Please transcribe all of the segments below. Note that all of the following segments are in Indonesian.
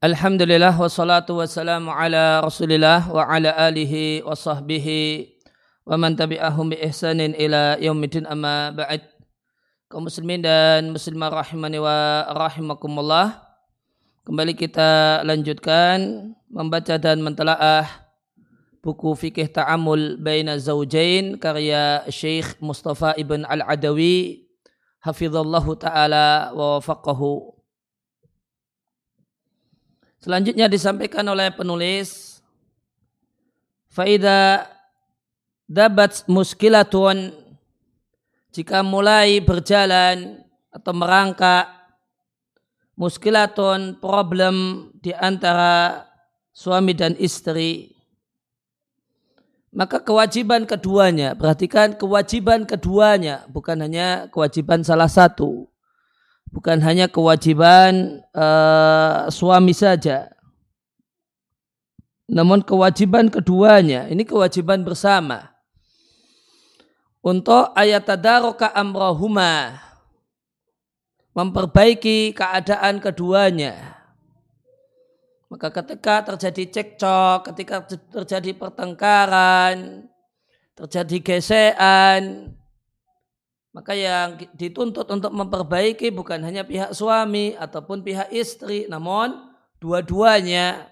Wassalatu wassalamu ala rasulillah wa ala alihi wa sahbihi wa man tabi'ahum bi ihsanin ila yaumidin amma ba'd kaum muslimin dan muslimah rahimani wa rahimakumullah kembali kita lanjutkan membaca dan mentelaah buku fikih ta'amul baina zawjain karya Syekh Mustafa ibn Al-Adawi hafizallahu taala wa wafaqahu Selanjutnya disampaikan oleh penulis Faida dabat muskilatun jika mulai berjalan atau merangkak muskilatun problem di antara suami dan istri. Maka kewajiban keduanya perhatikan kewajiban keduanya bukan hanya kewajiban salah satu bukan hanya kewajiban uh, suami saja. Namun kewajiban keduanya ini kewajiban bersama. Untuk ayat tadaroka amrohuma memperbaiki keadaan keduanya. Maka ketika terjadi cekcok ketika terjadi pertengkaran terjadi gesekan maka yang dituntut untuk memperbaiki bukan hanya pihak suami ataupun pihak istri, namun dua-duanya.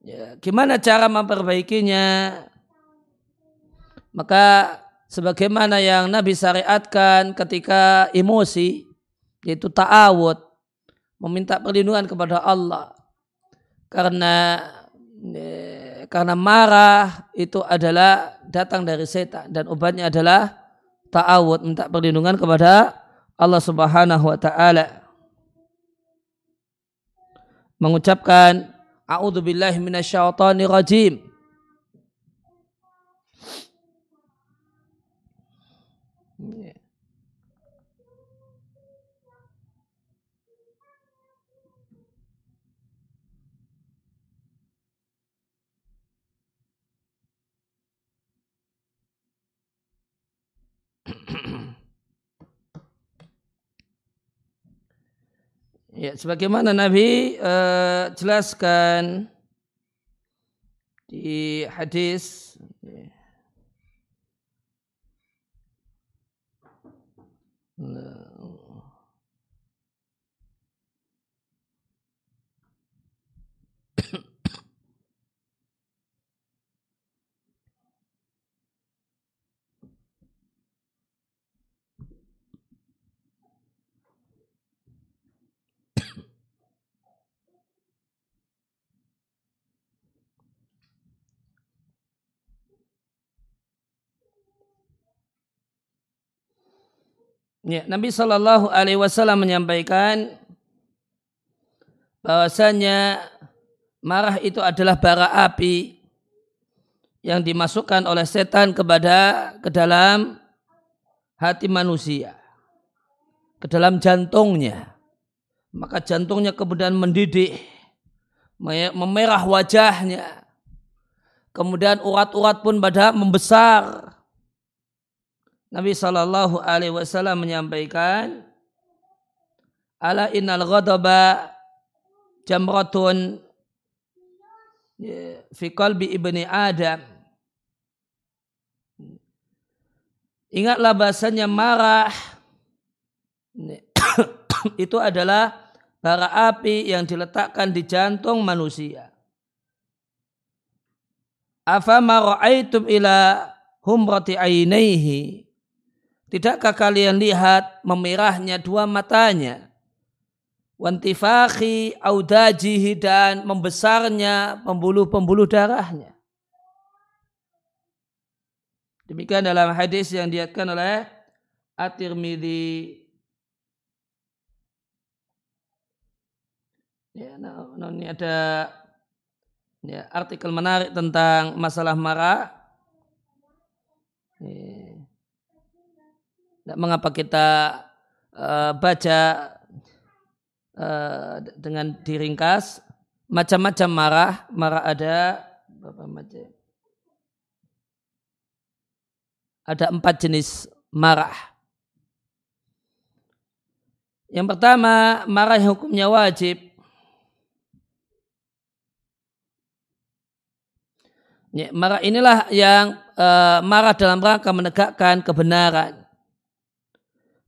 Ya, gimana cara memperbaikinya? Maka sebagaimana yang Nabi syariatkan ketika emosi, yaitu ta'awud, meminta perlindungan kepada Allah. Karena ya, karena marah itu adalah datang dari setan dan obatnya adalah ta'awud minta perlindungan kepada Allah Subhanahu wa taala. Mengucapkan a'udzubillahi minasyaitonir Ya, sebagaimana Nabi uh, jelaskan di hadis ya. Ya, Nabi Shallallahu Alaihi Wasallam menyampaikan bahwasanya marah itu adalah bara api yang dimasukkan oleh setan kepada ke dalam hati manusia, ke dalam jantungnya. Maka jantungnya kemudian mendidih, memerah wajahnya. Kemudian urat-urat pun pada membesar Nabi Shallallahu Alaihi Wasallam menyampaikan, ala innal ghadaba jamratun ya, fi qalbi ibni Adam. Ingatlah bahasanya marah itu adalah bara api yang diletakkan di jantung manusia. Afama ra'aitum ila humrati ainaihi Tidakkah kalian lihat memerahnya dua matanya? Wantifakhi audajihi dan membesarnya pembuluh-pembuluh darahnya. Demikian dalam hadis yang diatkan oleh At-Tirmidzi. Ya, nah, nah, ini ada ya, artikel menarik tentang masalah marah. Ya mengapa kita uh, baca uh, dengan diringkas macam-macam marah marah ada berapa macam ada empat jenis marah Yang pertama, marah yang hukumnya wajib. Ya, marah inilah yang uh, marah dalam rangka menegakkan kebenaran.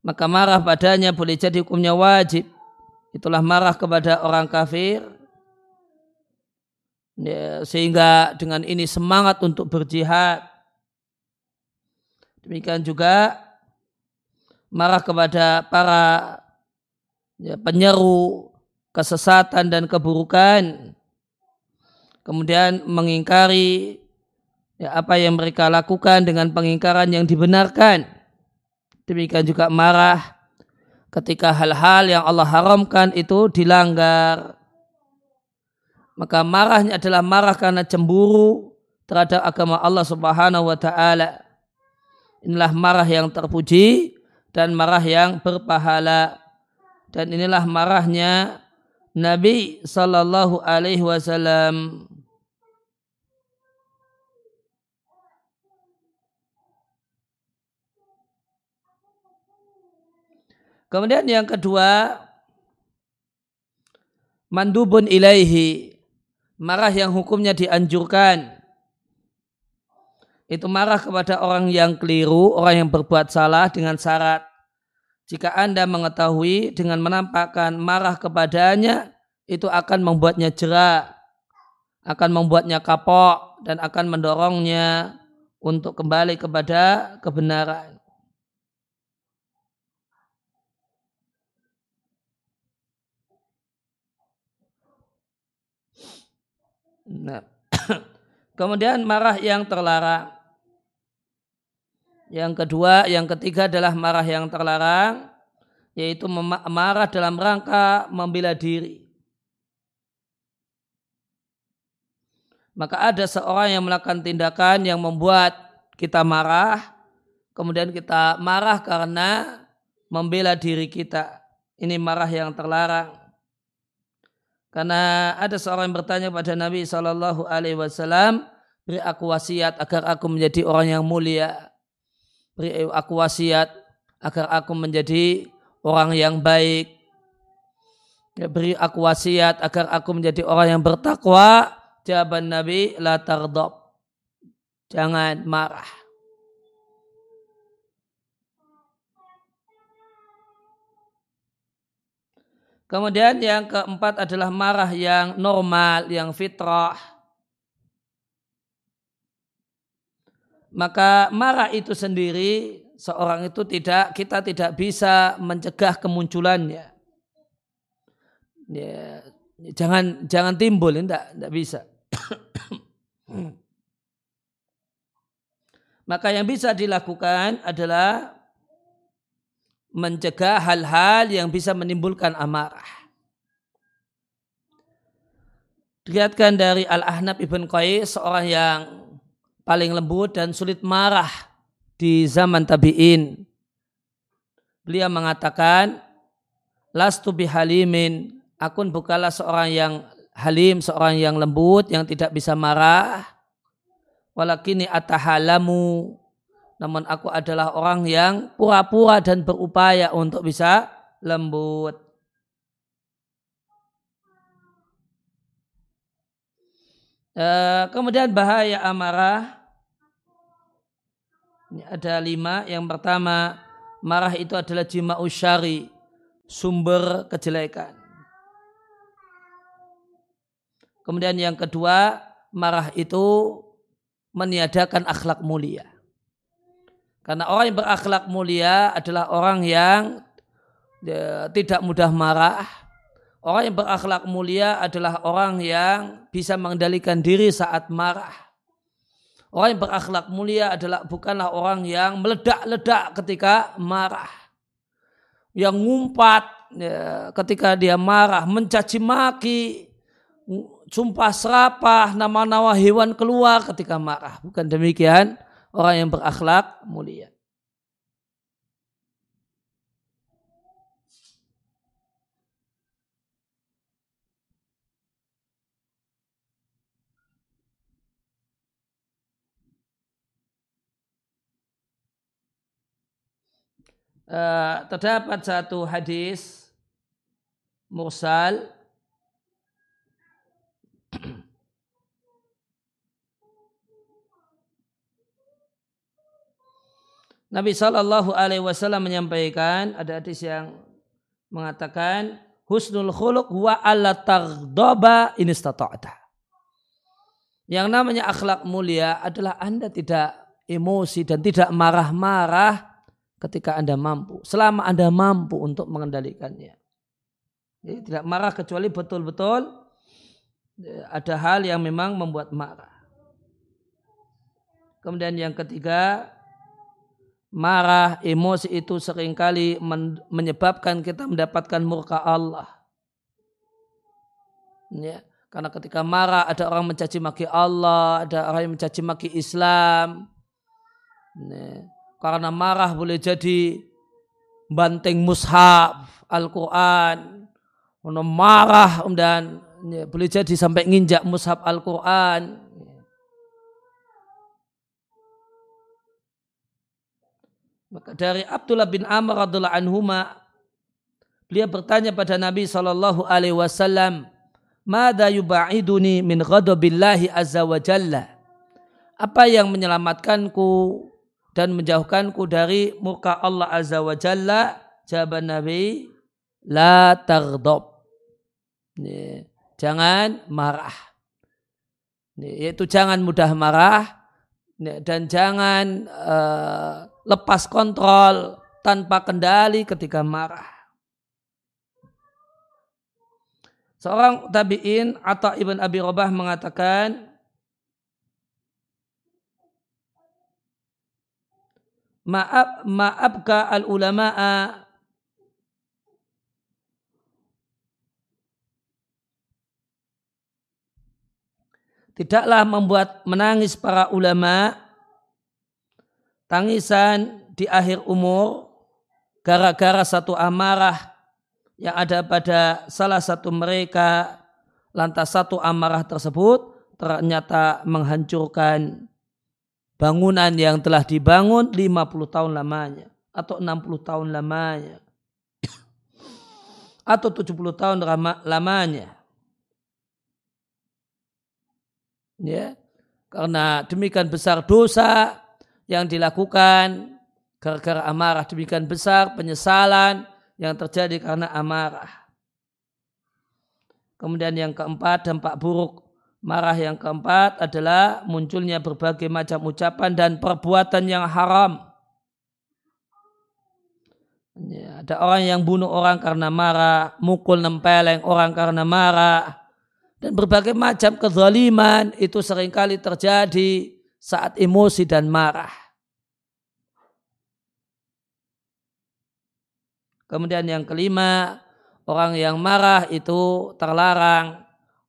Maka marah padanya boleh jadi hukumnya wajib. Itulah marah kepada orang kafir. Ya, sehingga dengan ini semangat untuk berjihad. Demikian juga marah kepada para ya, penyeru kesesatan dan keburukan kemudian mengingkari ya, apa yang mereka lakukan dengan pengingkaran yang dibenarkan demikian juga marah ketika hal-hal yang Allah haramkan itu dilanggar. Maka marahnya adalah marah karena cemburu terhadap agama Allah Subhanahu wa taala. Inilah marah yang terpuji dan marah yang berpahala. Dan inilah marahnya Nabi Sallallahu Alaihi Wasallam. Kemudian yang kedua, mandubun ilaihi, marah yang hukumnya dianjurkan. Itu marah kepada orang yang keliru, orang yang berbuat salah dengan syarat jika Anda mengetahui dengan menampakkan marah kepadanya, itu akan membuatnya jerak, akan membuatnya kapok, dan akan mendorongnya untuk kembali kepada kebenaran. Nah, kemudian marah yang terlarang. Yang kedua, yang ketiga adalah marah yang terlarang, yaitu marah dalam rangka membela diri. Maka ada seorang yang melakukan tindakan yang membuat kita marah, kemudian kita marah karena membela diri kita. Ini marah yang terlarang. Karena ada seorang yang bertanya pada Nabi Shallallahu Alaihi Wasallam, beri aku wasiat agar aku menjadi orang yang mulia beri aku wasiat agar aku menjadi orang yang baik. Ya, beri aku wasiat agar aku menjadi orang yang bertakwa. Jawaban Nabi, la tardab. Jangan marah. Kemudian yang keempat adalah marah yang normal, yang fitrah. maka marah itu sendiri seorang itu tidak kita tidak bisa mencegah kemunculannya. Ya, jangan jangan timbul, tidak tidak bisa. maka yang bisa dilakukan adalah mencegah hal-hal yang bisa menimbulkan amarah. Dilihatkan dari Al-Ahnab Ibn Qais, seorang yang paling lembut dan sulit marah di zaman tabi'in. Beliau mengatakan, Lastu bihalimin, akun bukalah seorang yang halim, seorang yang lembut, yang tidak bisa marah. Walakini atahalamu, namun aku adalah orang yang pura-pura dan berupaya untuk bisa lembut. Eh, kemudian bahaya amarah ini ada lima. Yang pertama, marah itu adalah jima usyari, sumber kejelekan. Kemudian yang kedua, marah itu meniadakan akhlak mulia. Karena orang yang berakhlak mulia adalah orang yang ya, tidak mudah marah. Orang yang berakhlak mulia adalah orang yang bisa mengendalikan diri saat marah Orang yang berakhlak mulia adalah bukanlah orang yang meledak-ledak ketika marah. Yang ngumpat ya, ketika dia marah, mencaci maki, sumpah serapah, nama-nama hewan keluar ketika marah. Bukan demikian orang yang berakhlak mulia. uh, terdapat satu hadis mursal Nabi Shallallahu Alaihi Wasallam menyampaikan ada hadis yang mengatakan husnul khuluq wa alla taghdoba in istata'ta. Yang namanya akhlak mulia adalah Anda tidak emosi dan tidak marah-marah ketika Anda mampu. Selama Anda mampu untuk mengendalikannya. Jadi tidak marah kecuali betul-betul eh, ada hal yang memang membuat marah. Kemudian yang ketiga, marah, emosi itu sering kali menyebabkan kita mendapatkan murka Allah. Ya, karena ketika marah ada orang mencaci maki Allah, ada orang yang mencaci maki Islam. Ya, karena marah boleh jadi banting mushaf Al-Quran. Marah dan ya, boleh jadi sampai nginjak mushaf Al-Quran Maka dari Abdullah bin Amr radhiallahu anhuma beliau bertanya pada Nabi sallallahu alaihi wasallam, "Mada yubaiduni min ghadabillahi azza wa jalla?" Apa yang menyelamatkanku dan menjauhkanku dari murka Allah azza wa jalla? Jawaban Nabi, "La taghdab." Jangan marah. Yaitu jangan mudah marah dan jangan uh, lepas kontrol tanpa kendali ketika marah. Seorang tabi'in atau Ibn Abi Robah mengatakan Maaf maafka al ulama'a Tidaklah membuat menangis para ulama tangisan di akhir umur gara-gara satu amarah yang ada pada salah satu mereka lantas satu amarah tersebut ternyata menghancurkan bangunan yang telah dibangun 50 tahun lamanya atau 60 tahun lamanya. Atau 70 tahun lamanya. Ya karena demikian besar dosa yang dilakukan gara-gara amarah demikian besar penyesalan yang terjadi karena amarah. Kemudian yang keempat dampak buruk marah yang keempat adalah munculnya berbagai macam ucapan dan perbuatan yang haram. Ya, ada orang yang bunuh orang karena marah, mukul nempeleng orang karena marah, dan berbagai macam kezaliman itu sering kali terjadi saat emosi dan marah. Kemudian yang kelima, orang yang marah itu terlarang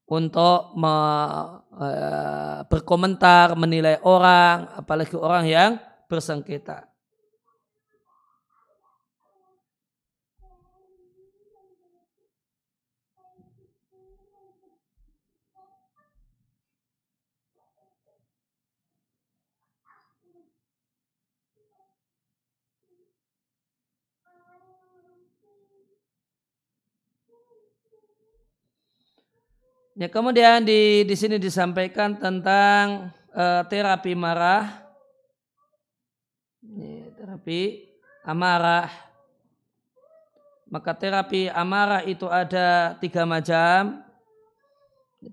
untuk me, e, berkomentar, menilai orang, apalagi orang yang bersengketa. Ya, kemudian di di sini disampaikan tentang uh, terapi marah. Ini, terapi amarah. Maka terapi amarah itu ada tiga macam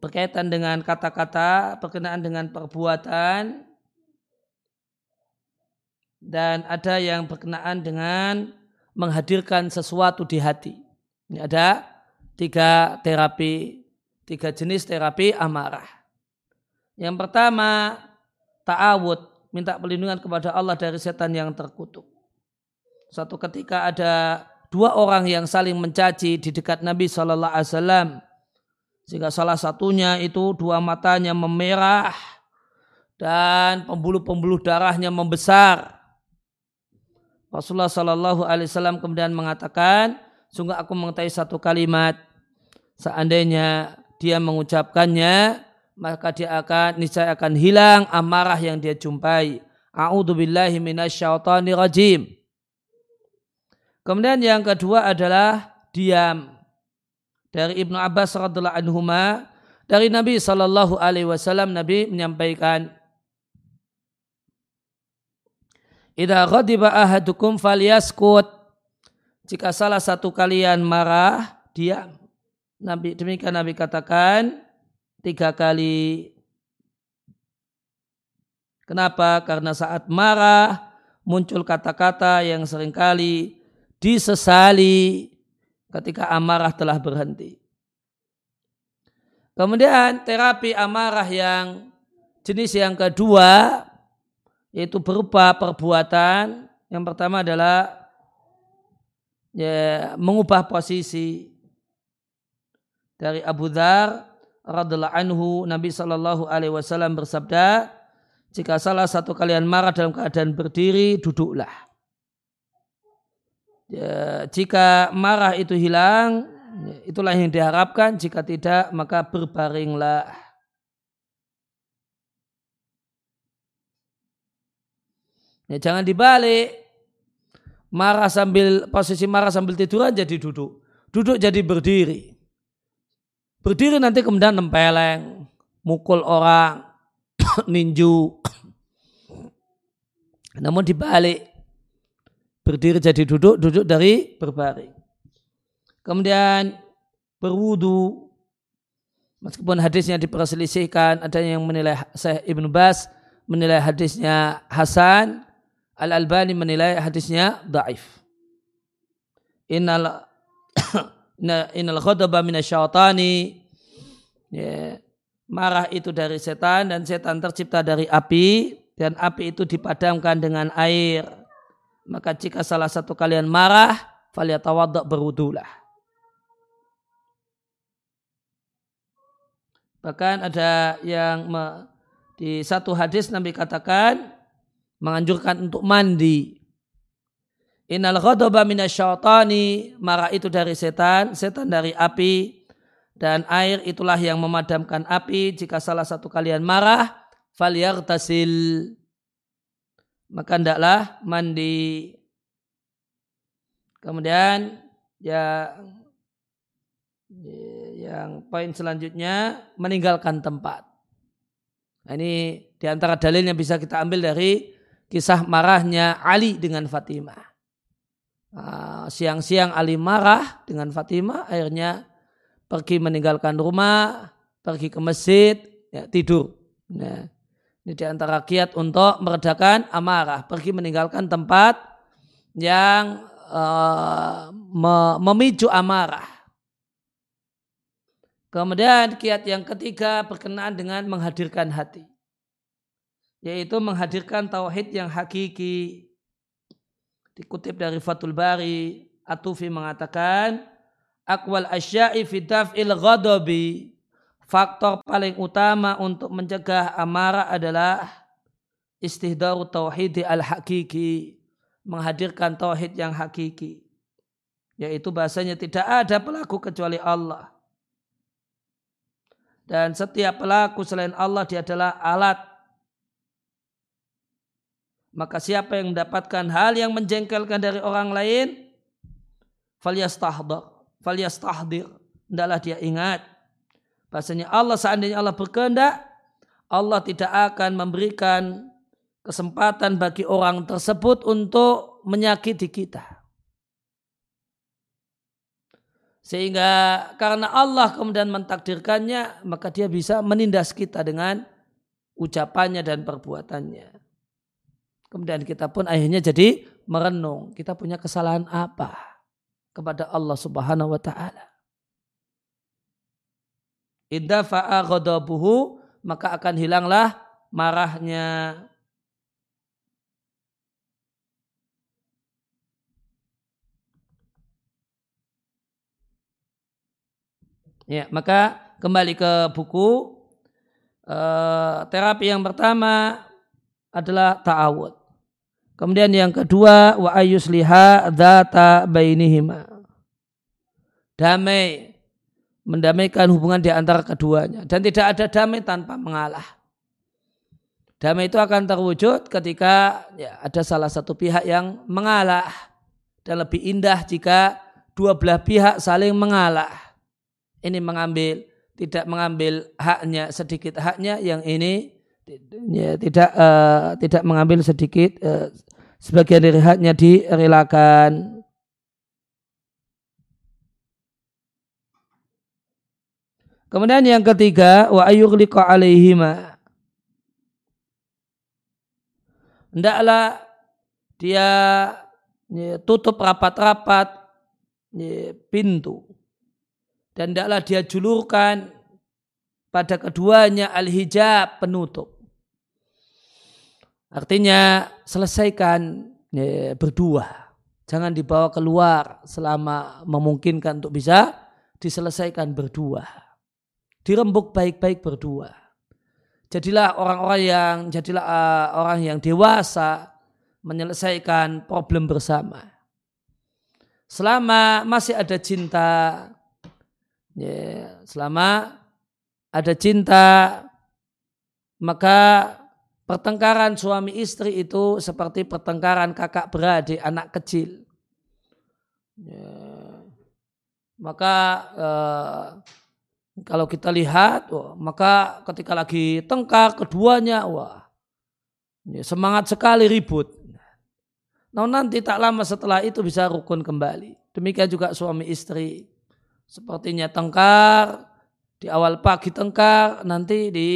berkaitan dengan kata-kata, berkenaan dengan perbuatan, dan ada yang berkenaan dengan menghadirkan sesuatu di hati. Ini ada tiga terapi tiga jenis terapi amarah. Yang pertama, ta'awud, minta perlindungan kepada Allah dari setan yang terkutuk. Suatu ketika ada dua orang yang saling mencaci di dekat Nabi Shallallahu Alaihi Wasallam, sehingga salah satunya itu dua matanya memerah dan pembuluh-pembuluh darahnya membesar. Rasulullah Shallallahu Alaihi Wasallam kemudian mengatakan, sungguh aku mengetahui satu kalimat, seandainya dia mengucapkannya maka dia akan niscaya akan hilang amarah yang dia jumpai. A'udzubillahi minasyaitonir rajim. Kemudian yang kedua adalah diam. dari Ibnu Abbas radhiallahu anhuma dari Nabi Shallallahu alaihi wasallam Nabi menyampaikan Idza ghadiba ahadukum falyaskut jika salah satu kalian marah diam Nabi demikian Nabi katakan tiga kali Kenapa? Karena saat marah muncul kata-kata yang sering kali disesali ketika amarah telah berhenti. Kemudian terapi amarah yang jenis yang kedua yaitu berupa perbuatan. Yang pertama adalah ya, mengubah posisi dari Abu Dhar radhiallahu anhu Nabi Shallallahu alaihi wasallam bersabda jika salah satu kalian marah dalam keadaan berdiri, duduklah. Ya, jika marah itu hilang, itulah yang diharapkan. Jika tidak, maka berbaringlah. Ya, jangan dibalik. Marah sambil posisi marah sambil tiduran jadi duduk. Duduk jadi berdiri. Berdiri nanti kemudian nempeleng, mukul orang, ninju. Namun dibalik. Berdiri jadi duduk, duduk dari berbaring. Kemudian berwudu. Meskipun hadisnya diperselisihkan, ada yang menilai Syekh Ibn Bas menilai hadisnya Hasan, Al-Albani menilai hadisnya daif. Innal innal ghadaba minasyaitani ya, marah itu dari setan dan setan tercipta dari api dan api itu dipadamkan dengan air. Maka jika salah satu kalian marah, faliyatawadda berwudulah. Bahkan ada yang me, di satu hadis Nabi katakan menganjurkan untuk mandi. Innal ghadaba minasyaitani, marah itu dari setan, setan dari api dan air itulah yang memadamkan api. Jika salah satu kalian marah tasil maka hendaklah mandi. Kemudian ya yang poin selanjutnya meninggalkan tempat. Nah, ini di antara dalil yang bisa kita ambil dari kisah marahnya Ali dengan Fatimah. ah, siang-siang Ali marah dengan Fatimah akhirnya pergi meninggalkan rumah, pergi ke masjid, ya, tidur. Nah, ini di antara kiat untuk meredakan amarah, pergi meninggalkan tempat yang uh, memicu amarah. Kemudian kiat yang ketiga berkenaan dengan menghadirkan hati. Yaitu menghadirkan tauhid yang hakiki. Dikutip dari Fatul Bari, Atufi mengatakan, akwal asya'i fitaf'il ghadabi. Faktor paling utama untuk mencegah amarah adalah istihdaru tauhid al-hakiki menghadirkan tauhid yang hakiki yaitu bahasanya tidak ada pelaku kecuali Allah. Dan setiap pelaku selain Allah dia adalah alat maka siapa yang mendapatkan hal yang menjengkelkan dari orang lain falyastahdar falyastahdir. Hendaklah dia ingat. Bahasanya Allah seandainya Allah berkehendak, Allah tidak akan memberikan kesempatan bagi orang tersebut untuk menyakiti kita. Sehingga karena Allah kemudian mentakdirkannya, maka dia bisa menindas kita dengan ucapannya dan perbuatannya. Kemudian kita pun akhirnya jadi merenung, kita punya kesalahan apa? kepada Allah Subhanahu wa taala. Fa'a maka akan hilanglah marahnya. Ya, maka kembali ke buku uh, terapi yang pertama adalah ta'awud. Kemudian yang kedua wa ayusliha data bainihima. Damai mendamaikan hubungan di antara keduanya dan tidak ada damai tanpa mengalah. Damai itu akan terwujud ketika ya, ada salah satu pihak yang mengalah dan lebih indah jika dua belah pihak saling mengalah. ini mengambil tidak mengambil haknya sedikit haknya yang ini ya, tidak uh, tidak mengambil sedikit uh, sebagian dari haknya direlakan Kemudian yang ketiga wa ayyughliqa alaihima. Hendaklah dia tutup rapat-rapat ya, pintu dan hendaklah dia julurkan pada keduanya al-hijab penutup. Artinya selesaikan ya, berdua. Jangan dibawa keluar selama memungkinkan untuk bisa diselesaikan berdua dirembuk baik-baik berdua. Jadilah orang-orang yang jadilah uh, orang yang dewasa menyelesaikan problem bersama. Selama masih ada cinta, ya, selama ada cinta, maka pertengkaran suami istri itu seperti pertengkaran kakak beradik anak kecil. Ya, maka uh, kalau kita lihat, maka ketika lagi tengkar keduanya, wah, ya, semangat sekali ribut. Namun nanti tak lama setelah itu bisa rukun kembali. Demikian juga suami istri. Sepertinya tengkar, di awal pagi tengkar, nanti di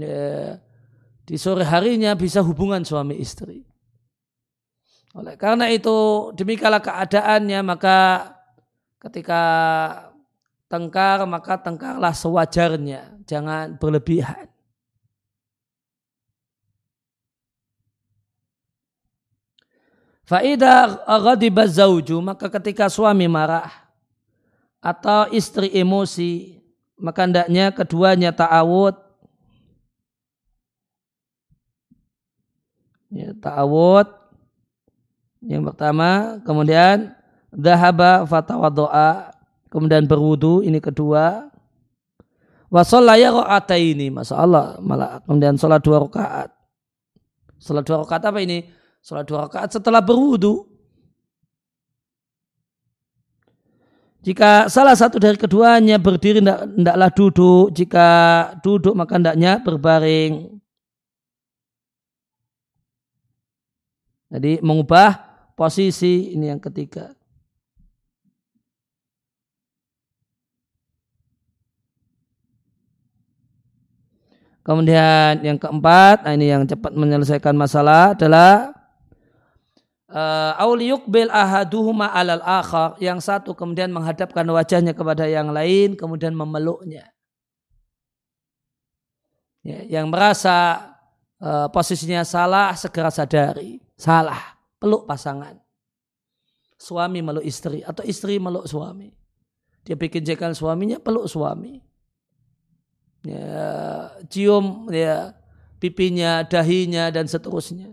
ya, di sore harinya bisa hubungan suami istri. Oleh karena itu demikianlah keadaannya maka ketika tengkar maka tengkarlah sewajarnya, jangan berlebihan. Faidah ghadiba zauju maka ketika suami marah atau istri emosi maka hendaknya keduanya ta'awud ya, ta'awud. Yang pertama kemudian dahaba fatawadoa kemudian berwudu ini kedua. Wasallaya rakaat ini masa Allah malah kemudian sholat dua rakaat. Sholat dua rakaat apa ini? Sholat dua rakaat setelah berwudu. Jika salah satu dari keduanya berdiri hendaklah duduk, jika duduk maka hendaknya berbaring. Jadi mengubah posisi ini yang ketiga. Kemudian yang keempat, nah ini yang cepat menyelesaikan masalah adalah uh, bil ahaduhuma alal akhar yang satu kemudian menghadapkan wajahnya kepada yang lain kemudian memeluknya. Ya, yang merasa uh, posisinya salah segera sadari, salah, peluk pasangan. Suami meluk istri atau istri meluk suami. Dia bikin jekan suaminya peluk suami ya, cium ya pipinya, dahinya dan seterusnya.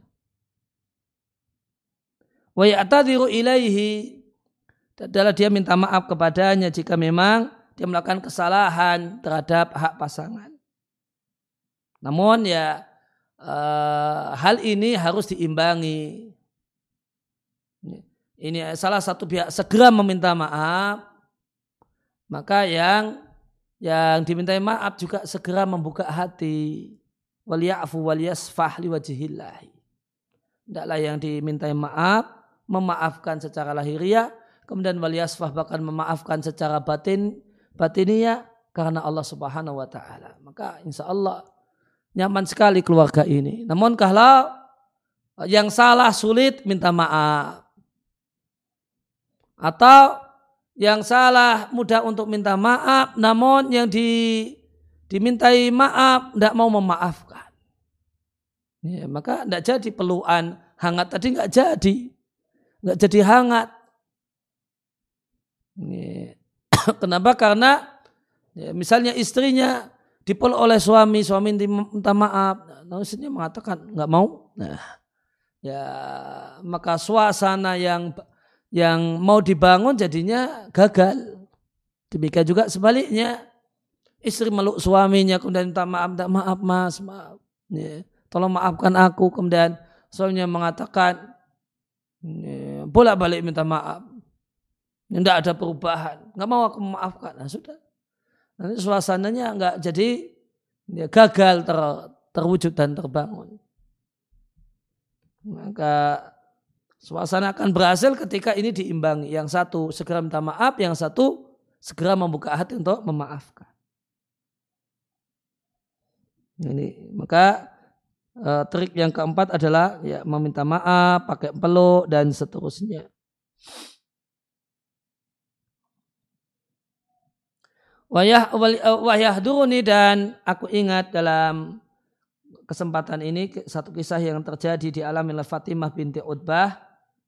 Wa ya'tadiru ilaihi adalah dia minta maaf kepadanya jika memang dia melakukan kesalahan terhadap hak pasangan. Namun ya uh, hal ini harus diimbangi. Ini salah satu pihak segera meminta maaf, maka yang yang dimintai maaf juga segera membuka hati. Waliyafu waliyasfah liwajihillahi tidaklah yang dimintai maaf memaafkan secara lahiriah. Kemudian waliyasfah bahkan memaafkan secara batin batiniah. Karena Allah Subhanahu wa taala. Maka insya Allah nyaman sekali keluarga ini namun kalau yang salah sulit minta maaf atau yang salah mudah untuk minta maaf, namun yang di, dimintai maaf tidak mau memaafkan. Ya, maka tidak jadi peluan hangat tadi nggak jadi, nggak jadi hangat. Ya. Kenapa? Karena ya, misalnya istrinya dipeluk oleh suami, suami minta maaf, nah, istrinya mengatakan nggak mau. Nah, ya maka suasana yang yang mau dibangun jadinya gagal. Demikian juga sebaliknya. Istri meluk suaminya kemudian minta maaf, minta maaf mas, maaf. Ya, tolong maafkan aku. Kemudian suaminya mengatakan, ya, bolak balik minta maaf. Tidak ada perubahan. Nggak mau aku memaafkan. Nah, sudah. Nanti suasananya nggak jadi ya, gagal ter, terwujud dan terbangun. Maka suasana akan berhasil ketika ini diimbangi. Yang satu segera minta maaf, yang satu segera membuka hati untuk memaafkan. Ini maka uh, trik yang keempat adalah ya meminta maaf, pakai peluk dan seterusnya. Wayah wayah duruni dan aku ingat dalam kesempatan ini satu kisah yang terjadi di alam oleh Fatimah binti Utbah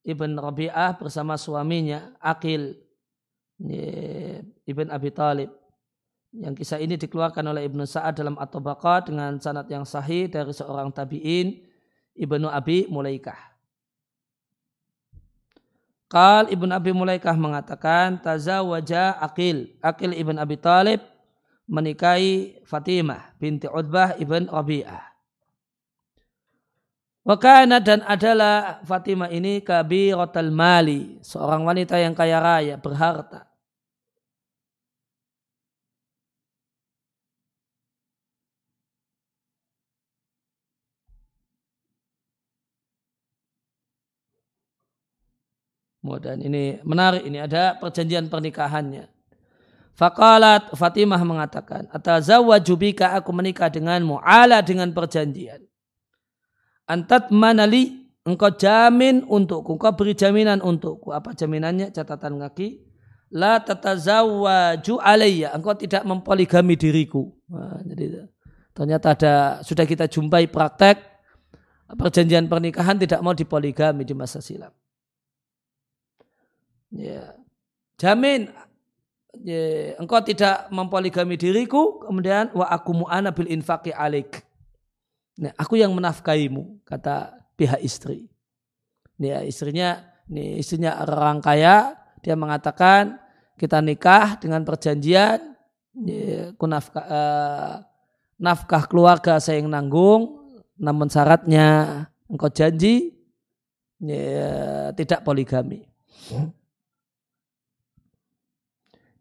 ibn Rabi'ah bersama suaminya Akil ibn Abi Talib. Yang kisah ini dikeluarkan oleh Ibnu Sa'ad dalam At-Tabaqat dengan sanad yang sahih dari seorang tabi'in Ibnu Abi Mulaikah. Qal Ibn Abi Mulaikah mengatakan tazawaja Akil. Akil Ibn Abi Talib menikahi Fatimah binti Utbah Ibn Rabi'ah. Wakana dan adalah Fatimah ini kabiratul mali, seorang wanita yang kaya raya, berharta. Dan ini menarik, ini ada perjanjian pernikahannya. Fakalat Fatimah mengatakan, Atazawwaju bika aku menikah denganmu, ala dengan perjanjian. Antat manali, engkau jamin untukku, engkau beri jaminan untukku. Apa jaminannya? Catatan kaki. La tatazawwaju alayya, engkau tidak mempoligami diriku. Nah, jadi ternyata ada sudah kita jumpai praktek perjanjian pernikahan tidak mau dipoligami di masa silam. Ya. Jamin ya, engkau tidak mempoligami diriku, kemudian wa aku mu'ana bil infaqi alik. Nah, aku yang menafkaimu, kata pihak istri. Ya, istrinya, ini istrinya orang kaya, dia mengatakan kita nikah dengan perjanjian, ya, nafkah, uh, nafkah keluarga saya yang nanggung, namun syaratnya engkau janji ya, tidak poligami. Hmm.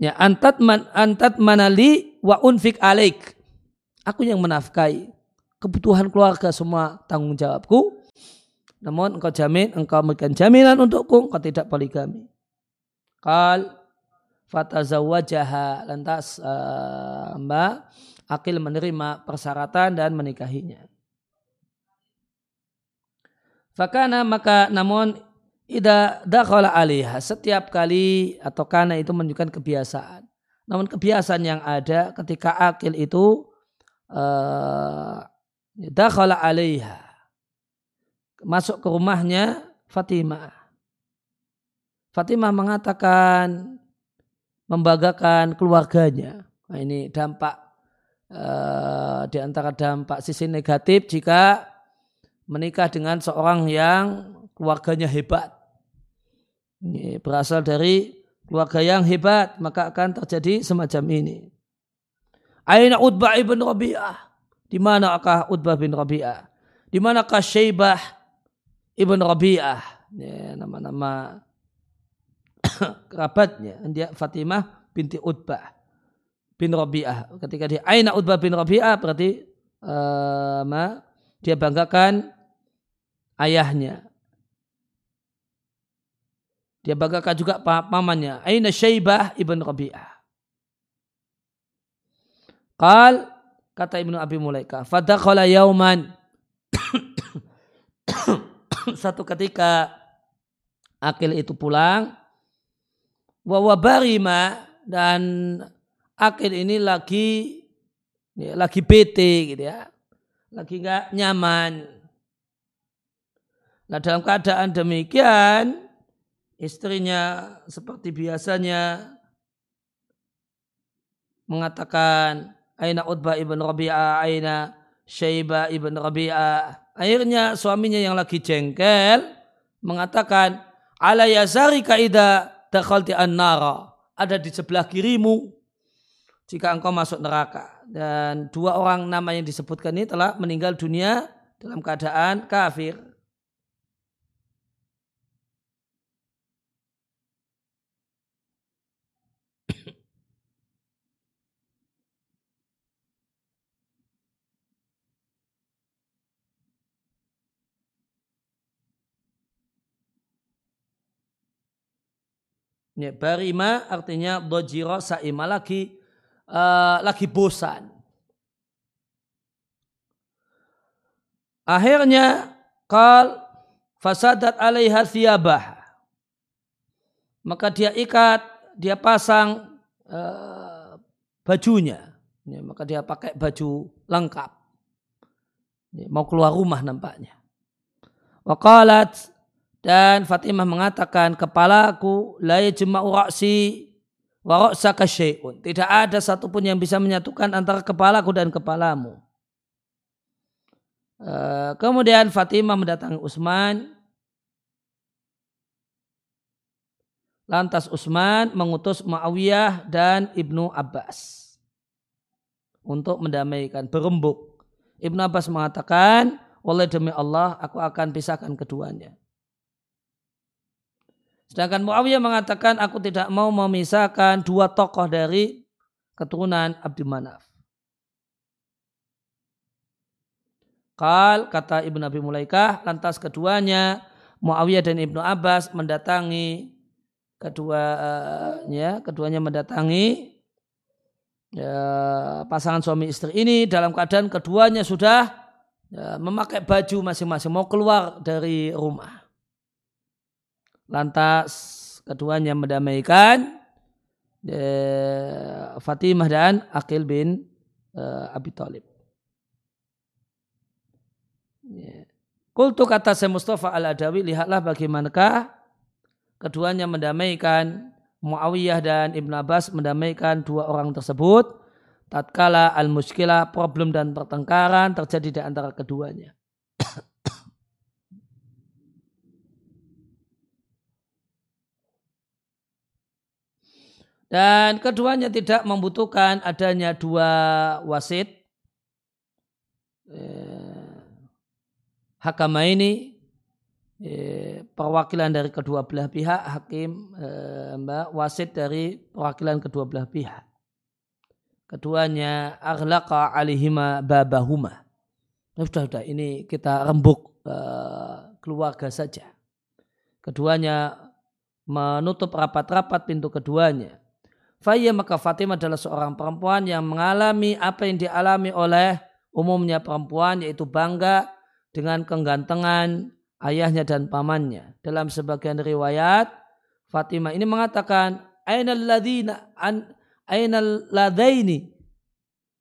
Ya, antat man, antat manali wa unfik alaik. Aku yang menafkahi kebutuhan keluarga semua tanggung jawabku. Namun engkau jamin, engkau memberikan jaminan untukku, engkau tidak poligami. Kal fatazawajaha lantas uh, Mbak Akil menerima persyaratan dan menikahinya. Fakana maka namun Ida dakhala alaiha setiap kali atau karena itu menunjukkan kebiasaan. Namun kebiasaan yang ada ketika akil itu uh, dakhala alaiha masuk ke rumahnya Fatimah. Fatimah mengatakan membanggakan keluarganya. Nah, ini dampak uh, di antara dampak sisi negatif jika menikah dengan seorang yang keluarganya hebat ini berasal dari keluarga yang hebat, maka akan terjadi semacam ini. Aina Utbah ibn Rabi'ah? Di manakah Utbah bin Rabi'ah? Di manakah Syaibah ibn Rabi'ah? Ya, nama-nama kerabatnya. Dia Fatimah binti Utbah bin Rabi'ah. Ketika dia Aina Utbah bin Rabi'ah berarti uh, dia banggakan ayahnya. Dia banggakan juga pamannya. Aina Syaibah ibn Rabi'ah. Qal kata Ibnu Abi Mulaika, fadakhala yauman. Satu ketika Akil itu pulang wa wabarima dan Akil ini lagi ya, lagi bete gitu ya. Lagi enggak nyaman. Nah dalam keadaan demikian istrinya seperti biasanya mengatakan Aina Utbah ibn Rabi'ah, Aina Syaiba ibn Rabi'ah. Akhirnya suaminya yang lagi jengkel mengatakan ala yasari kaida dakhalti an-nara. Ada di sebelah kirimu jika engkau masuk neraka. Dan dua orang nama yang disebutkan ini telah meninggal dunia dalam keadaan kafir. Ya, barima artinya dojiro sa'ima lagi uh, lagi bosan. Akhirnya kal fasadat alaiha thiyabah. Maka dia ikat, dia pasang uh, bajunya. Ya, maka dia pakai baju lengkap. Ya, mau keluar rumah nampaknya. Waqalat dan Fatimah mengatakan kepalaku la yajma'u ra'si wa. Tidak ada satupun yang bisa menyatukan antara kepalaku dan kepalamu. Eh, kemudian Fatimah mendatangi Utsman. Lantas Utsman mengutus Muawiyah dan Ibnu Abbas untuk mendamaikan berembuk. Ibnu Abbas mengatakan, oleh demi Allah aku akan pisahkan keduanya. Sedangkan Muawiyah mengatakan aku tidak mau memisahkan dua tokoh dari keturunan Abdul Manaf. Kal kata Ibnu Abi Mulaikah lantas keduanya Muawiyah dan Ibnu Abbas mendatangi keduanya keduanya mendatangi ya, pasangan suami istri ini dalam keadaan keduanya sudah ya, memakai baju masing-masing mau keluar dari rumah. Lantas keduanya mendamaikan eh, Fatimah dan Akil bin eh, Abi Thalib. Yeah. Kultu kata saya Mustafa al-Adawi, lihatlah bagaimanakah keduanya mendamaikan Muawiyah dan Ibn Abbas mendamaikan dua orang tersebut tatkala al-muskilah problem dan pertengkaran terjadi di antara keduanya. Dan keduanya tidak membutuhkan adanya dua wasit. Eh, hakama ini eh, perwakilan dari kedua belah pihak, hakim, eh, mbak, wasit dari perwakilan kedua belah pihak. Keduanya aghlaqa alihima babahuma. Nah, sudah, sudah, ini kita rembuk keluarga saja. Keduanya menutup rapat-rapat pintu keduanya Faya maka Fatimah adalah seorang perempuan yang mengalami apa yang dialami oleh umumnya perempuan yaitu bangga dengan kegantengan ayahnya dan pamannya. Dalam sebagian riwayat Fatimah ini mengatakan ainal ladina an ainal ladaini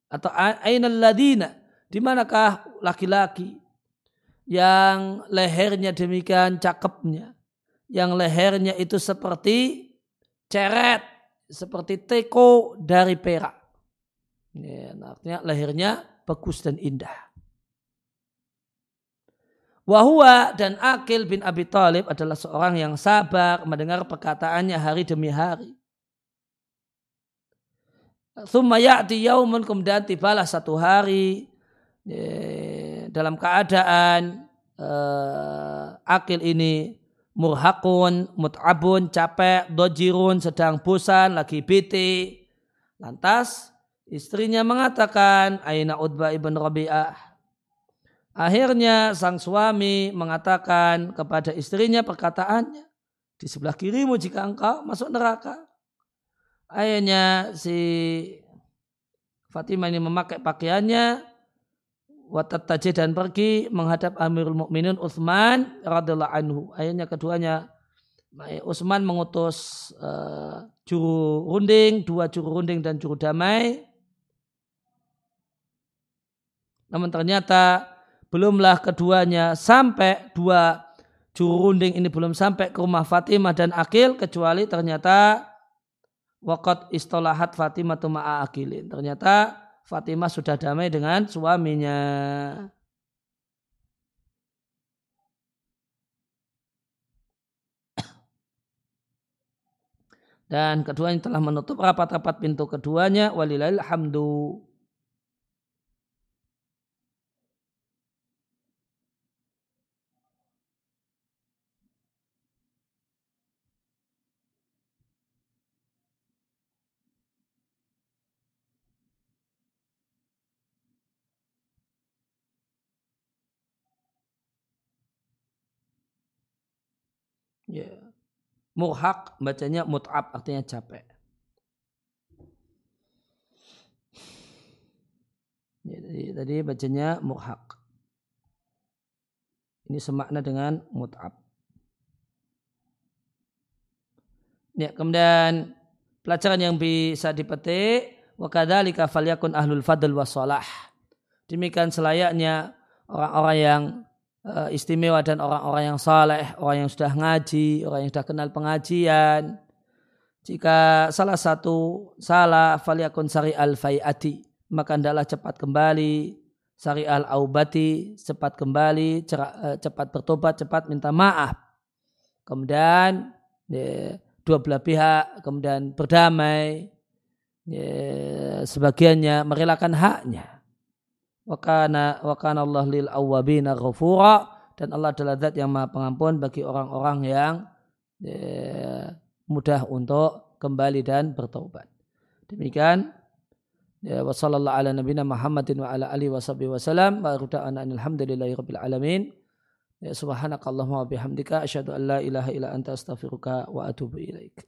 atau ainal ladina di manakah laki-laki yang lehernya demikian cakepnya yang lehernya itu seperti ceret seperti teko dari perak. Ya, artinya lahirnya bagus dan indah. Wahua dan Akil bin Abi Talib adalah seorang yang sabar mendengar perkataannya hari demi hari. Thumma yaumun kemudian tibalah satu hari ya, dalam keadaan uh, Akil ini murhakun, mut'abun, capek, dojirun, sedang bosan, lagi bete. Lantas istrinya mengatakan, Aina Utbah ibn Rabi'ah. Akhirnya sang suami mengatakan kepada istrinya perkataannya, di sebelah kirimu jika engkau masuk neraka. Akhirnya si Fatimah ini memakai pakaiannya, watat dan pergi menghadap Amirul Mukminin Utsman radhiallahu anhu. Akhirnya keduanya Utsman mengutus uh, juru runding, dua juru runding dan juru damai. Namun ternyata belumlah keduanya sampai dua juru runding ini belum sampai ke rumah Fatimah dan Akil kecuali ternyata wakat istolahat Fatimah tuma'a Akilin. Ternyata Fatimah sudah damai dengan suaminya. Dan keduanya telah menutup rapat-rapat pintu keduanya. Walilahil hamdu. Ya. Murhak bacanya mut'ab artinya capek. Jadi tadi bacanya murhak. Ini semakna dengan mut'ab. Ya, kemudian pelajaran yang bisa dipetik wa kadzalika falyakun ahlul fadl wasalah. Demikian selayaknya orang-orang yang uh, istimewa dan orang-orang yang saleh, orang yang sudah ngaji, orang yang sudah kenal pengajian. Jika salah satu salah falyakun sari al faiati, maka hendaklah cepat kembali. Sari al aubati cepat kembali eh, cepat bertobat cepat minta maaf. Kemudian ya, dua belah pihak kemudian berdamai. Ya, sebagiannya merelakan haknya wakana wakana Allah lil awabina ghafura dan Allah adalah zat yang maha pengampun bagi orang-orang yang ya, mudah untuk kembali dan bertobat demikian Ya, wa sallallahu ala nabina Muhammadin wa ala alihi wa sahbihi wasallam wa ruda'ana alhamdulillahi rabbil alamin. Ya subhanakallahumma wa bihamdika asyhadu an la ilaha illa anta astaghfiruka wa atubu ilaik.